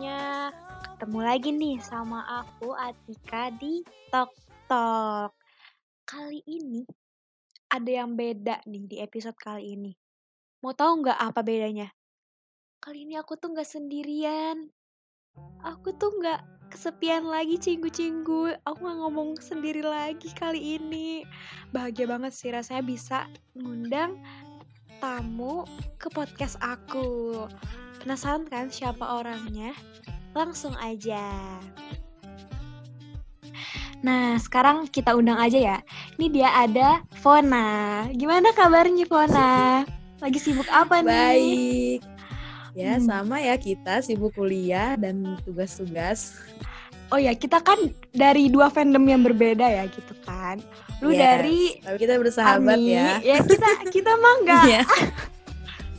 kabarnya? Ketemu lagi nih sama aku Atika di Tok Tok Kali ini ada yang beda nih di episode kali ini Mau tahu nggak apa bedanya? Kali ini aku tuh nggak sendirian Aku tuh nggak kesepian lagi cinggu-cinggu Aku nggak ngomong sendiri lagi kali ini Bahagia banget sih rasanya bisa ngundang tamu ke podcast aku. Penasaran kan siapa orangnya? Langsung aja. Nah, sekarang kita undang aja ya. Ini dia ada Fona. Gimana kabarnya Fona? Lagi sibuk apa nih? Baik. Ya, Hmm. sama ya kita sibuk kuliah dan tugas-tugas. Oh ya, kita kan dari dua fandom yang berbeda ya gitu kan. Lu Yes, dari Tapi kita bersahabat Ami. ya. Ya kita kita mah enggak Iya.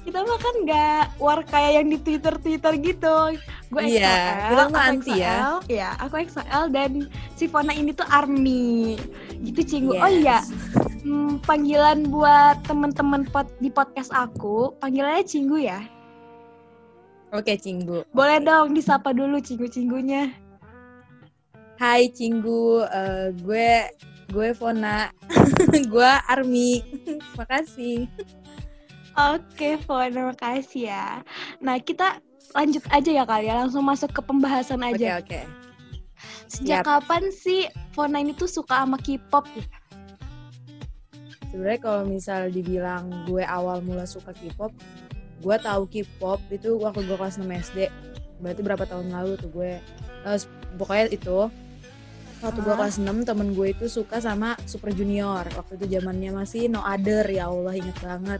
Kita mah kan nggak war kayak yang di Twitter Twitter gitu. Gue Iya, XOL, kita mah aku anti ya. XOL, Iya, aku XOL dan si Fona ini tuh Army. Gitu cinggu. Oh iya, Yes. hmm, panggilan buat temen-temen pot di podcast aku, panggilannya cinggu ya. Oke, Cinggu. Boleh dong disapa dulu cinggu-cinggunya. Hai Cinggu, Eh, gue gue Fona. gue Army. Makasih. Oke, Fona, makasih ya. Nah, kita lanjut aja ya kali ya, langsung masuk ke pembahasan Oke, aja. oke. Sejak Yap. kapan sih Fona ini tuh suka sama K-pop? Sebenarnya kalau misal dibilang gue awal mula suka K-pop, gue tahu K-pop itu waktu gue kelas 6 SD. Berarti berapa tahun lalu tuh gue. Eh, pokoknya itu waktu gue kelas 6 temen gue itu suka sama Super Junior. Waktu itu zamannya masih No Other ya Allah inget banget.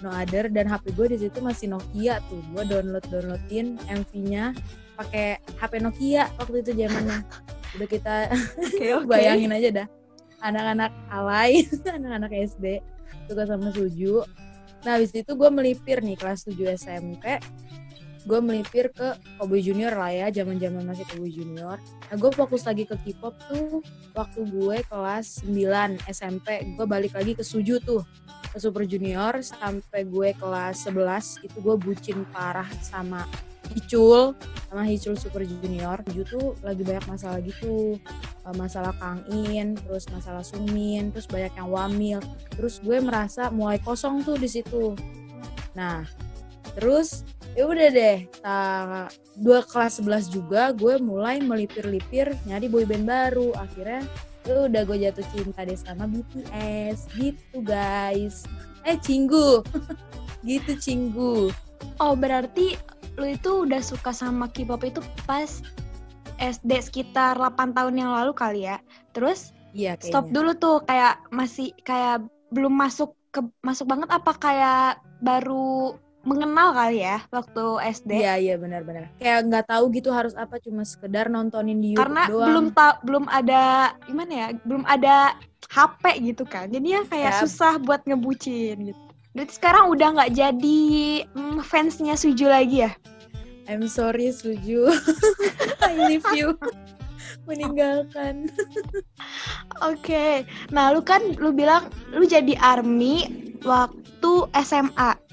No Other dan HP gue di situ masih Nokia tuh. Gue download downloadin MV-nya pakai HP Nokia waktu itu zamannya. Udah kita Oke, oke. bayangin aja dah anak-anak alay anak-anak SD suka sama Suju nah habis itu gue melipir nih kelas 7 SMP gue melipir ke Cowboy Junior lah ya zaman zaman masih Cowboy Junior nah gue fokus lagi ke K-pop tuh waktu gue kelas 9 SMP gue balik lagi ke Suju tuh ke Super Junior sampai gue kelas 11 itu gue bucin parah sama Hicul sama Hicul Super Junior Suju tuh lagi banyak masalah gitu uh, masalah Kang In, terus masalah Sumin, terus banyak yang wamil. Terus gue merasa mulai kosong tuh di situ. Nah, terus ya udah deh, ta- dua kelas 11 juga gue mulai melipir-lipir nyari boyband baru. Akhirnya ya udah gue jatuh cinta deh sama BTS gitu guys. Eh Cinggu. gitu Cinggu. Oh, berarti lu itu udah suka sama K-pop itu pas SD sekitar 8 tahun yang lalu kali ya. Terus Iya kayaknya. stop dulu tuh kayak masih kayak belum masuk ke masuk banget apa kayak baru mengenal kali ya waktu SD. Iya iya benar-benar. Kayak nggak tahu gitu harus apa cuma sekedar nontonin di YouTube Karena doang. belum ta belum ada gimana ya? Belum ada HP gitu kan. Jadinya kayak Yap. susah buat ngebucin gitu. Berarti sekarang udah nggak jadi mm, fansnya Suju lagi ya? I'm sorry Suju. I leave you. Meninggalkan. Oke. Nah, lu kan lu bilang lu jadi army waktu SMA.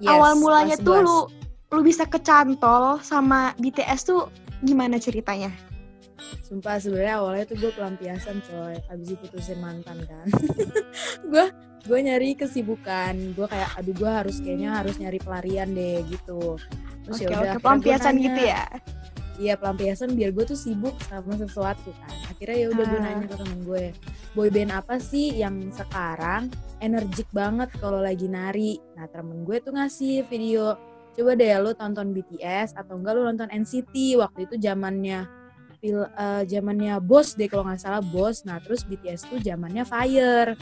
Yes, Awal mulanya tuh 11. lu lu bisa kecantol sama BTS tuh gimana ceritanya? Sumpah sebenarnya awalnya tuh gue pelampiasan coy. Abis diputusin mantan kan. gue gue nyari kesibukan. Gue kayak aduh gue harus kayaknya harus nyari pelarian deh gitu. Terus yaudah, oke, akhirnya gua pelampiasan nanya. gitu ya. Iya pelampiasan biar gue tuh sibuk sama sesuatu kan. Akhirnya ya udah gue Ah. nanya ke temen gue, boyband apa sih yang sekarang energik banget kalau lagi nari. Nah temen gue tuh ngasih video, coba deh lu tonton BTS atau enggak lu nonton NCT waktu itu zamannya eh, zamannya Boss deh kalau nggak salah Boss. Nah terus BTS tuh zamannya Fire.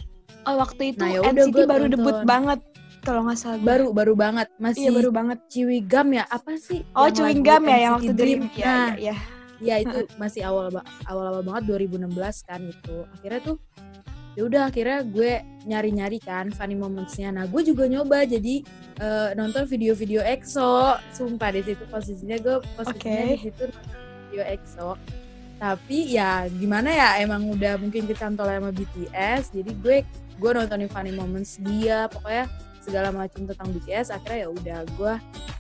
Oh, waktu itu Nah, ya NCT baru debut tonton. banget kalau nggak salah. Baru baru banget masih Iya, baru banget. Ciwigam ya apa sih? Oh, chewing gum ya yang waktu Dream. Nah, Iya, iya, iya. ya itu masih awal ba- awal-awal banget 2016 kan itu akhirnya tuh ya udah akhirnya gue nyari-nyari kan funny momentsnya nah gue juga nyoba jadi eh, nonton video-video EXO sumpah di situ posisinya gue posisinya Oke. di situ nonton video EXO tapi ya gimana ya emang udah mungkin kecantol sama BTS jadi gue gue nontonin funny moments dia pokoknya segala macam tentang BTS akhirnya ya udah gue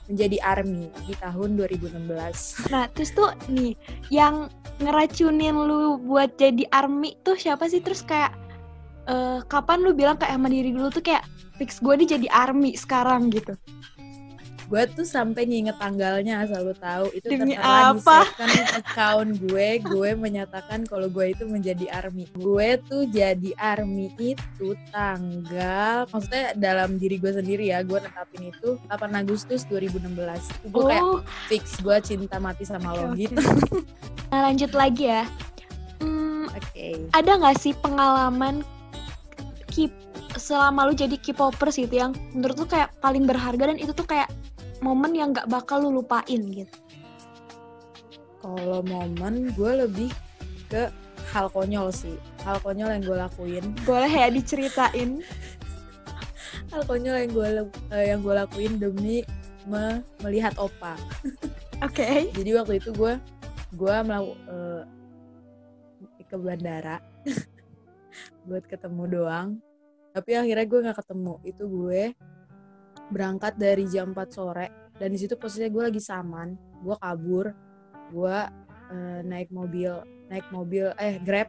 menjadi army di tahun 2016 Nah, terus tuh nih yang ngeracunin lu buat jadi army tuh siapa sih? Terus kayak eh, kapan lu bilang kayak sama diri dulu tuh kayak fix gue nih jadi army sekarang gitu. Gue tuh sampai nginget tanggalnya asal lu tahu itu Demi tertera apa? second account gue gue menyatakan kalau gue itu menjadi army gue tuh jadi army itu tanggal maksudnya dalam diri gue sendiri ya gue netapin itu 8 Agustus 2016 itu gue kayak Oh, fix gue cinta mati sama lo oke, gitu. Nah, lanjut lagi ya. Hmm, oke ada nggak sih pengalaman keep selama lu jadi K-popers gitu yang menurut lu kayak paling berharga dan itu tuh kayak momen yang nggak bakal lu lupain gitu. kalau momen gue lebih ke hal konyol sih hal konyol yang gue lakuin Boleh ya diceritain? hal konyol yang gue yang gue lakuin demi me- melihat opa Oke. jadi waktu itu gue gue melaku eh, ke bandara buat ketemu doang tapi akhirnya gue nggak ketemu itu gue berangkat dari jam 4 sore dan di situ posisinya gue lagi saman gue kabur gue eh, naik mobil naik mobil eh grab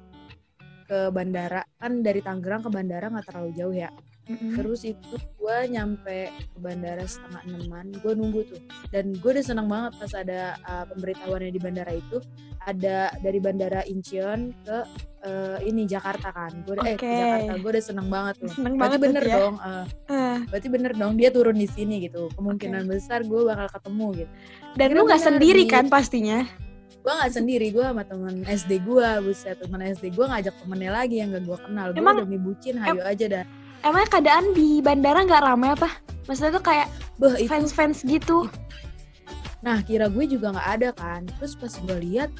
ke bandara. Kan dari Tangerang ke bandara nggak terlalu jauh ya Mm-mm. Terus itu gue nyampe ke bandara setengah enaman, gue nunggu tuh. Dan gue udah seneng banget pas ada uh, pemberitahuannya di bandara itu. Ada dari bandara Incheon ke uh, ini Jakarta kan. Gue eh ke Oke. Jakarta, gue udah seneng banget tuh. Seneng Berarti banget bener ya. dong, uh, Eh, berarti bener dong dia turun di sini gitu. Kemungkinan besar gue bakal ketemu gitu. dan Akhirnya lu nggak sendiri di- kan pastinya. Gue nggak sendiri, gue sama temen SD gue, buset temen SD gue ngajak temennya lagi yang gak gue kenal. Gue demi bucin, hayo aja dah. Emangnya keadaan di bandara nggak ramai apa? Maksudnya tuh kayak Beh, fans-fans gitu. Nah kira gue juga nggak ada kan. Terus pas gue lihat,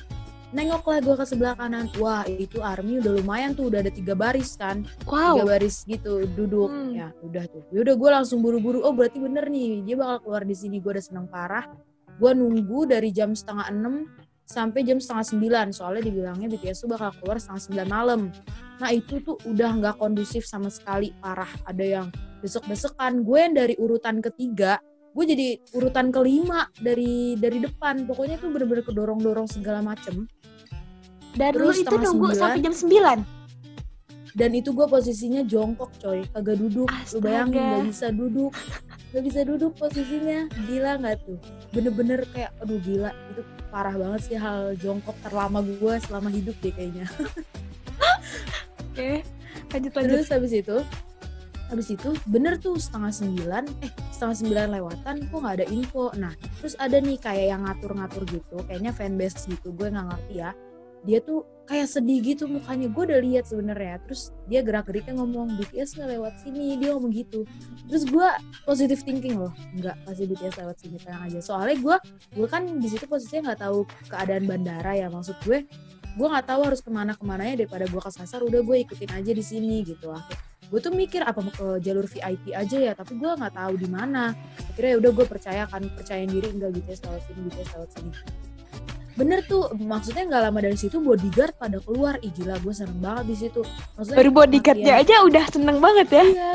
nengoklah gue ke sebelah kanan. Wah itu army udah lumayan tuh, udah ada tiga baris kan, tiga Wow. baris gitu duduk. Hmm. Ya udah tuh. Ya udah gue langsung buru-buru. Oh berarti bener nih, dia bakal keluar di sini. Gue udah seneng parah. Gue nunggu dari jam setengah enam sampai jam setengah sembilan. Soalnya dibilangnya BTS tuh bakal keluar setengah sembilan malam. Nah itu tuh udah nggak kondusif sama sekali, parah. Ada yang desek-desekan. Gue yang dari urutan ketiga, gue jadi urutan kelima dari dari depan. Pokoknya tuh bener-bener kedorong-dorong segala macem. Dan lu Terus itu nunggu sembilan. sampai jam 9. Dan itu gue posisinya jongkok coy, kagak duduk. Lu bayangin Astaga. gak bisa duduk. Gak bisa duduk posisinya. Gila gak tuh? Bener-bener kayak, aduh gila. Itu parah banget sih hal jongkok terlama gue selama hidup deh kayaknya. Oke. Lanjut lanjut. Terus habis itu, habis itu bener tuh setengah sembilan, eh setengah sembilan lewatan kok nggak ada info. Nah terus ada nih kayak yang ngatur-ngatur gitu, kayaknya fanbase gitu, gue nggak ngerti ya. Dia tuh kayak sedih gitu mukanya, gue udah lihat sebenarnya. Terus dia gerak-geriknya ngomong BTS nggak lewat sini, dia ngomong gitu. Terus gue positive thinking loh, nggak pasti BTS lewat sini tenang aja. Soalnya gue, gue kan di situ posisinya nggak tahu keadaan bandara ya, maksud gue gue nggak tahu harus ke mana ke mananya daripada gue kesasar udah gue ikutin aja di sini gitu. Akhir gue tuh mikir apa mau ke jalur VIP aja ya tapi gue nggak tahu di mana. Akhirnya ya udah gue percaya kan percayain diri enggak BTS lewat sini BTS lewat sini. Bener tuh maksudnya nggak lama dari situ bodyguard pada keluar. Ih gila gue seneng banget di situ. Maksudnya Baru bodyguardnya makin- aja udah seneng banget ya. iya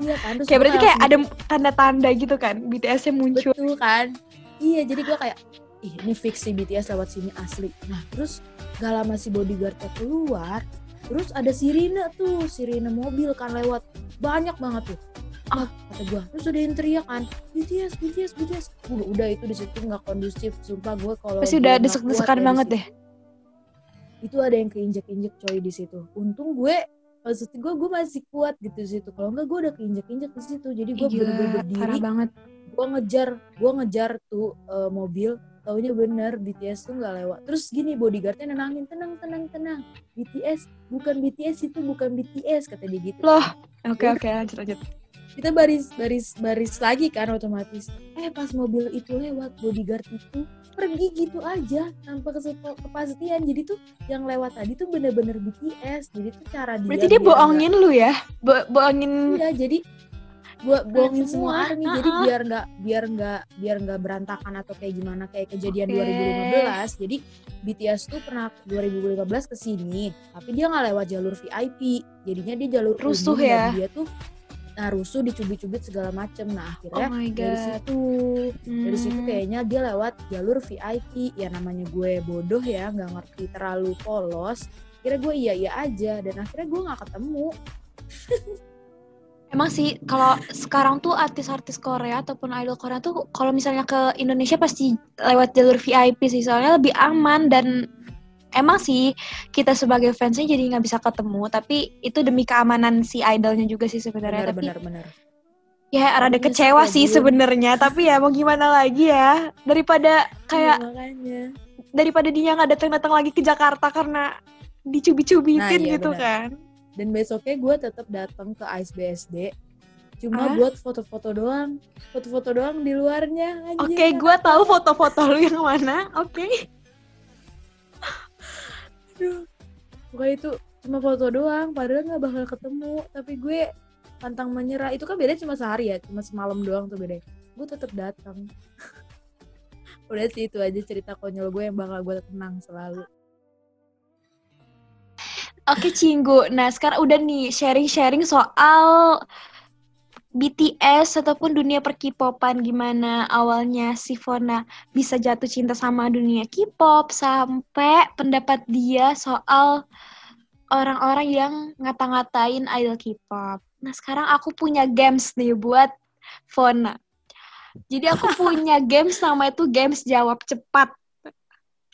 iya kan Terus Kayak berarti kayak ada tanda-tanda gitu kan BTS-nya muncul. betul kan? Iya jadi gue kayak ih ini fix sih BTS lewat sini asli. Nah terus gak lama si bodyguardnya keluar terus ada sirine tuh sirine mobil kan lewat. Banyak banget tuh. Ah kata gue terus ada yang teriak kan BTS BTS BTS uh, udah itu di situ nggak kondusif sumpah gue kalau Pasti udah ya di banget deh. itu ada yang keinjek-injek coy di situ. Untung gue maksud gue gue masih kuat gitu di situ. Kalau enggak gue udah keinjek-injek di situ. Jadi gue bener-bener berdiri parah banget. gue ngejar gue ngejar tuh eh, mobil taunya bener BTS tuh nggak lewat. Terus gini bodyguardnya nenangin tenang tenang tenang. BTS bukan BTS itu bukan BTS kata dia gitu. Loh, Oke oke lanjut lanjut. kita baris baris baris lagi kan otomatis. Eh pas mobil itu lewat bodyguard itu pergi gitu aja tanpa kepastian. Jadi tuh yang lewat tadi tuh bener-bener BTS jadi tuh cara dia Berarti dia bohongin lu ya? Bo bohongin Iya, jadi gua bohongin semua semua. army jadi biar nggak biar nggak biar nggak berantakan atau kayak gimana kayak kejadian Oke. 2015 jadi BTS tuh pernah 2015 ke sini tapi dia nggak lewat jalur VIP jadinya dia jalur Rusuh ya? dia tuh nah rusuh dicubit-cubit segala macem nah Oh akhirnya my dari situ dari situ Hmm. kayaknya dia lewat jalur VIP ya namanya gue bodoh ya nggak ngerti terlalu polos kira gue iya iya aja dan akhirnya gue nggak ketemu Emang sih kalau sekarang tuh artis-artis Korea ataupun idol Korea tuh kalau misalnya ke Indonesia pasti lewat jalur VIP sih soalnya lebih aman dan emang sih kita sebagai fansnya jadi nggak bisa ketemu tapi itu demi keamanan si idolnya juga sih sebenarnya. Benar tapi benar benar. ya rada kecewa ya, sih sebenarnya tapi ya mau gimana lagi ya? Daripada kayak makanya. daripada dia nggak datang-datang lagi ke Jakarta karena dicubit-cubitin Nah, iya, gitu benar. kan dan besoknya gue tetap datang ke Ice BSD cuma Ah? buat foto-foto doang foto-foto doang di luarnya. Oke, gue tahu foto-foto lu yang mana. Oke. Aduh. Pokoknya itu cuma foto doang padahal nggak bakal ketemu tapi gue pantang menyerah itu kan beda cuma sehari ya cuma semalam doang tuh beda gue tetap datang udah sih itu aja cerita konyol gue yang bakal gue tenang selalu Oke, Cinggu. Nah, sekarang udah nih sharing-sharing soal BTS ataupun dunia perkipopan gimana awalnya si Fona bisa jatuh cinta sama dunia K-pop sampai pendapat dia soal orang-orang yang ngata-ngatain idol K-pop. Nah, sekarang aku punya games nih buat Fona. Jadi aku punya games nama itu games jawab cepat.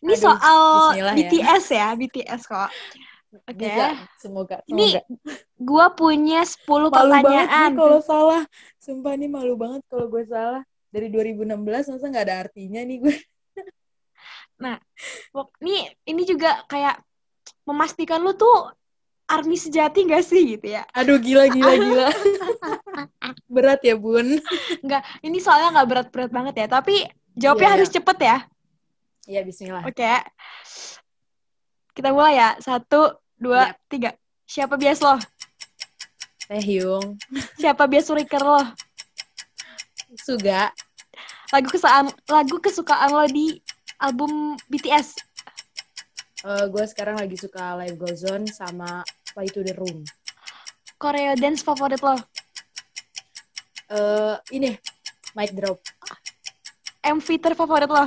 Ini Aduh, soal bismillah ya. BTS ya, BTS kok. Oke. Bisa, semoga Ini semoga. gua punya 10 malu pertanyaan. kalau salah sumpah nih malu banget kalau gue salah dari 2016 masa nggak ada artinya nih gue Pok- Nih, ini juga kayak memastikan lu tuh army sejati gak sih gitu ya? aduh gila gila gila berat ya bun Enggak, ini soalnya nggak berat-berat banget ya, tapi jawabnya Iya, harus cepet ya. ya Bismillah Oke. Kita mulai ya. Satu, dua, Yap. tiga. Siapa bias lo? Taehyung Siapa bias uriker lo? Suga Lagu kesukaan lagu kesukaan lo di album BTS. Eh, gue sekarang lagi suka Live Goes On sama Fly to the Room Korea dance favorit lo? Eh ini Mic Drop MV terfavorit lo?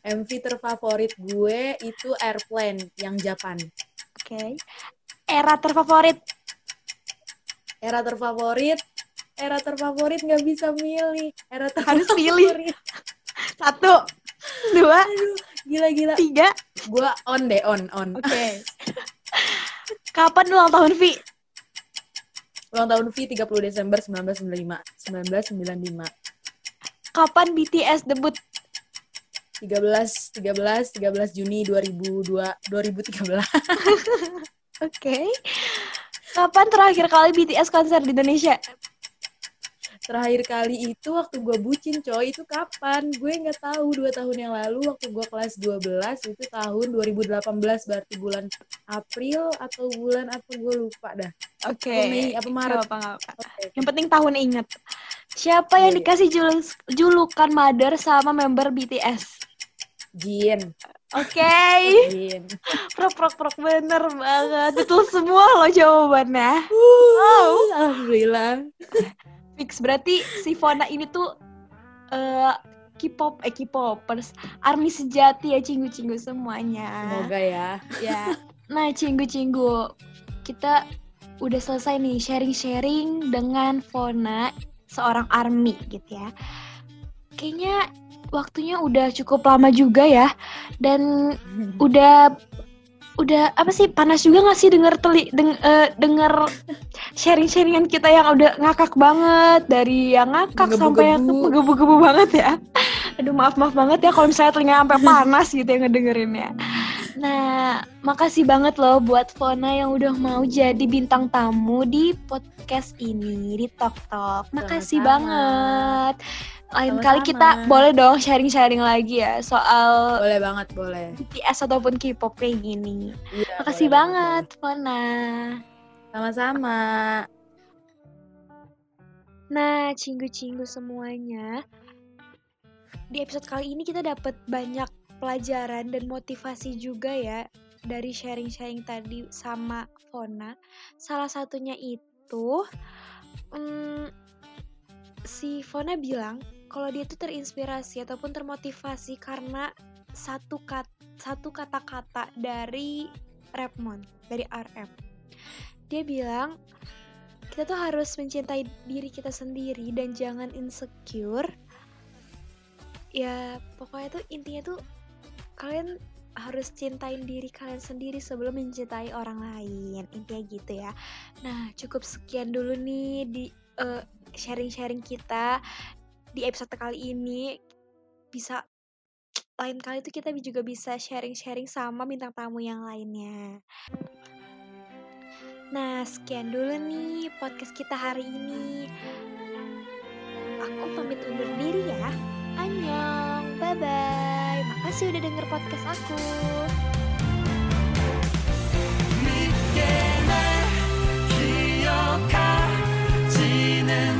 MV terfavorit gue itu Airplane yang Japan Oke. Era terfavorit? era terfavorit era terfavorit nggak bisa milih era Harus terfavorit pilih. Satu, dua, Aduh, gila gila tiga. gue on deh on on Oke. Kapan ulang tahun Vi? ulang tahun V 30 Desember 1995 1995 Kapan BTS debut? 13 13 13 Juni 2002 2013 Oke. Kapan terakhir kali BTS konser di Indonesia? terakhir kali itu waktu gue bucin coy itu kapan gue nggak tahu dua tahun yang lalu waktu gue kelas 12 itu tahun 2018 berarti bulan April atau bulan apa gue lupa dah Oke. Atau Mei apa Maret Nggak apa, apa. Oke. Yang penting tahun inget. Siapa yang Iya, iya. dikasih julukan mother sama member BTS? Jin Oke. Jin Prok prok prok bener banget. Betul semua loh jawabannya. wow alhamdulillah Fix berarti si Fona ini tuh eh K-pop eh K-popers, army sejati ya cinggu-cinggu semuanya. semoga ya Ya. Nah, cinggu-cinggu, kita udah selesai nih sharing-sharing dengan Fona, seorang army gitu ya. Kayaknya waktunya udah cukup lama juga ya. Dan udah udah apa sih panas juga gak sih denger teli deng, eh, denger sharing-sharingan kita yang udah ngakak banget dari yang ngakak sampai yang menggebu-gebu banget ya. Aduh maaf maaf banget ya kalau misalnya telinga sampai panas gitu yang ngedengerinnya. Nah, makasih banget loh buat Fona yang udah mau jadi bintang tamu di podcast ini di Tok Tok. Makasih Sama-sama. banget. Lain Sama-sama. kali kita boleh dong sharing-sharing lagi ya soal boleh banget boleh BTS ataupun K-pop kayak gini. Iya, Makasih boleh banget, Fona. boleh. sama-sama Nah, cinggu-cinggu semuanya. Di episode kali ini kita dapat banyak pelajaran dan motivasi juga ya dari sharing-sharing tadi sama Fona. Salah satunya itu hmm, si Fona bilang kalau dia tuh terinspirasi ataupun termotivasi karena satu kat satu kata-kata dari Rapmon dari RM. Dia bilang kita tuh harus mencintai diri kita sendiri dan jangan insecure. Ya pokoknya tuh intinya tuh kalian harus cintain diri kalian sendiri sebelum mencintai orang lain intinya gitu ya nah cukup sekian dulu nih di uh, sharing-sharing kita di episode kali ini bisa lain kali tuh kita juga bisa sharing-sharing sama bintang tamu yang lainnya. Nah, sekian dulu nih podcast kita hari ini. Aku pamit undur diri ya. Annyeong, bye-bye. Makasih udah denger podcast aku. 지는